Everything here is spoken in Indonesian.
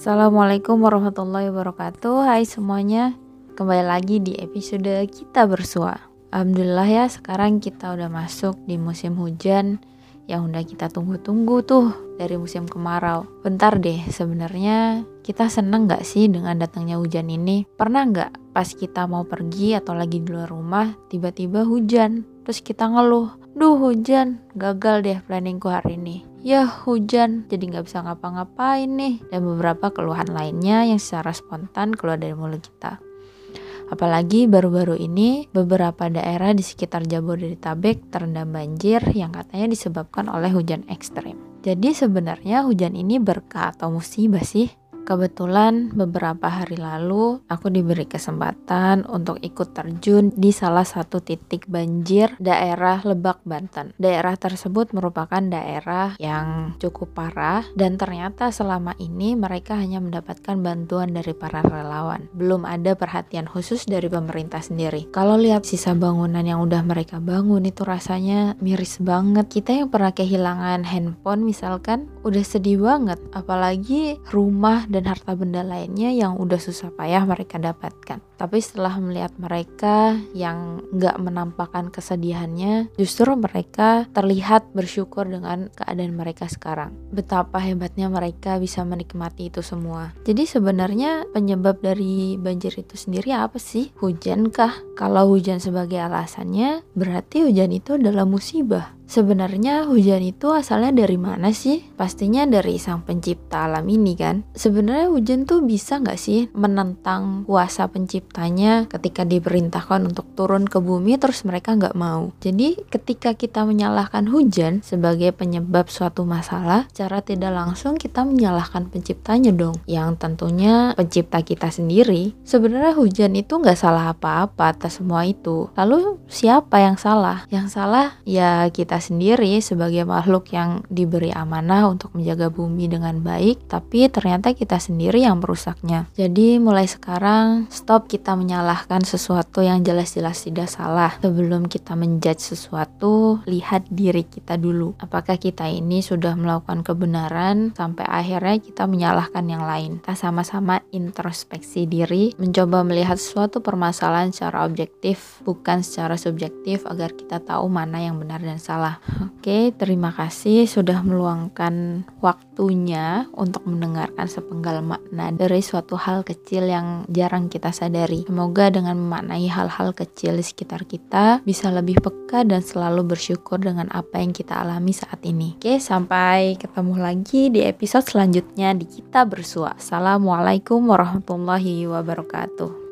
Assalamualaikum warahmatullahi wabarakatuh. Hai semuanya Kembali lagi di episode kita bersua. Alhamdulillah ya sekarang kita udah masuk di musim hujan Yang udah kita tunggu-tunggu tuh dari musim kemarau. Bentar deh sebenarnya kita seneng gak sih dengan datangnya hujan ini? Pernah gak pas kita mau pergi atau lagi di luar rumah tiba-tiba hujan Terus kita ngeluh Duh hujan, gagal deh planningku hari ini ya hujan jadi nggak bisa ngapa-ngapain nih dan beberapa keluhan lainnya yang secara spontan keluar dari mulut kita. Apalagi baru-baru ini beberapa daerah di sekitar Jabodetabek terendam banjir yang katanya disebabkan oleh hujan ekstrim. Jadi sebenarnya hujan ini berkah atau musibah sih? Kebetulan beberapa hari lalu aku diberi kesempatan untuk ikut terjun di salah satu titik banjir daerah Lebak Banten. Daerah tersebut merupakan daerah yang cukup parah dan ternyata selama ini mereka hanya mendapatkan bantuan dari para relawan. Belum ada perhatian khusus dari pemerintah sendiri. Kalau lihat sisa bangunan yang udah mereka bangun itu rasanya miris banget. Kita yang pernah kehilangan handphone misalkan udah sedih banget apalagi rumah dan harta benda lainnya yang udah susah payah mereka dapatkan. Tapi setelah melihat mereka yang nggak menampakkan kesedihannya, justru mereka terlihat bersyukur dengan keadaan mereka sekarang. Betapa hebatnya mereka bisa menikmati itu semua. Jadi sebenarnya penyebab dari banjir itu sendiri apa sih? Hujan kah? Kalau hujan sebagai alasannya, berarti hujan itu adalah musibah. Sebenarnya hujan itu asalnya dari mana sih? Pastinya dari sang pencipta alam ini kan. Sebenarnya hujan tuh bisa nggak sih menentang kuasa penciptanya ketika diperintahkan untuk turun ke bumi terus mereka nggak mau. Jadi ketika kita menyalahkan hujan sebagai penyebab suatu masalah, cara tidak langsung kita menyalahkan penciptanya dong. Yang tentunya pencipta kita sendiri. Sebenarnya hujan itu nggak salah apa-apa atas semua itu. Lalu siapa yang salah? Yang salah ya kita sendiri sebagai makhluk yang diberi amanah untuk menjaga bumi dengan baik, tapi ternyata kita sendiri yang merusaknya. Jadi mulai sekarang stop kita menyalahkan sesuatu yang jelas-jelas tidak salah. Sebelum kita menjudge sesuatu, lihat diri kita dulu. Apakah kita ini sudah melakukan kebenaran sampai akhirnya kita menyalahkan yang lain. Kita sama-sama introspeksi diri, mencoba melihat suatu permasalahan secara objektif, bukan secara subjektif agar kita tahu mana yang benar dan salah. Oke, terima kasih sudah meluangkan waktunya untuk mendengarkan sepenggal makna dari suatu hal kecil yang jarang kita sadari. Semoga dengan memaknai hal-hal kecil di sekitar kita bisa lebih peka dan selalu bersyukur dengan apa yang kita alami saat ini. Oke, sampai ketemu lagi di episode selanjutnya di Kita Bersua. Assalamualaikum warahmatullahi wabarakatuh.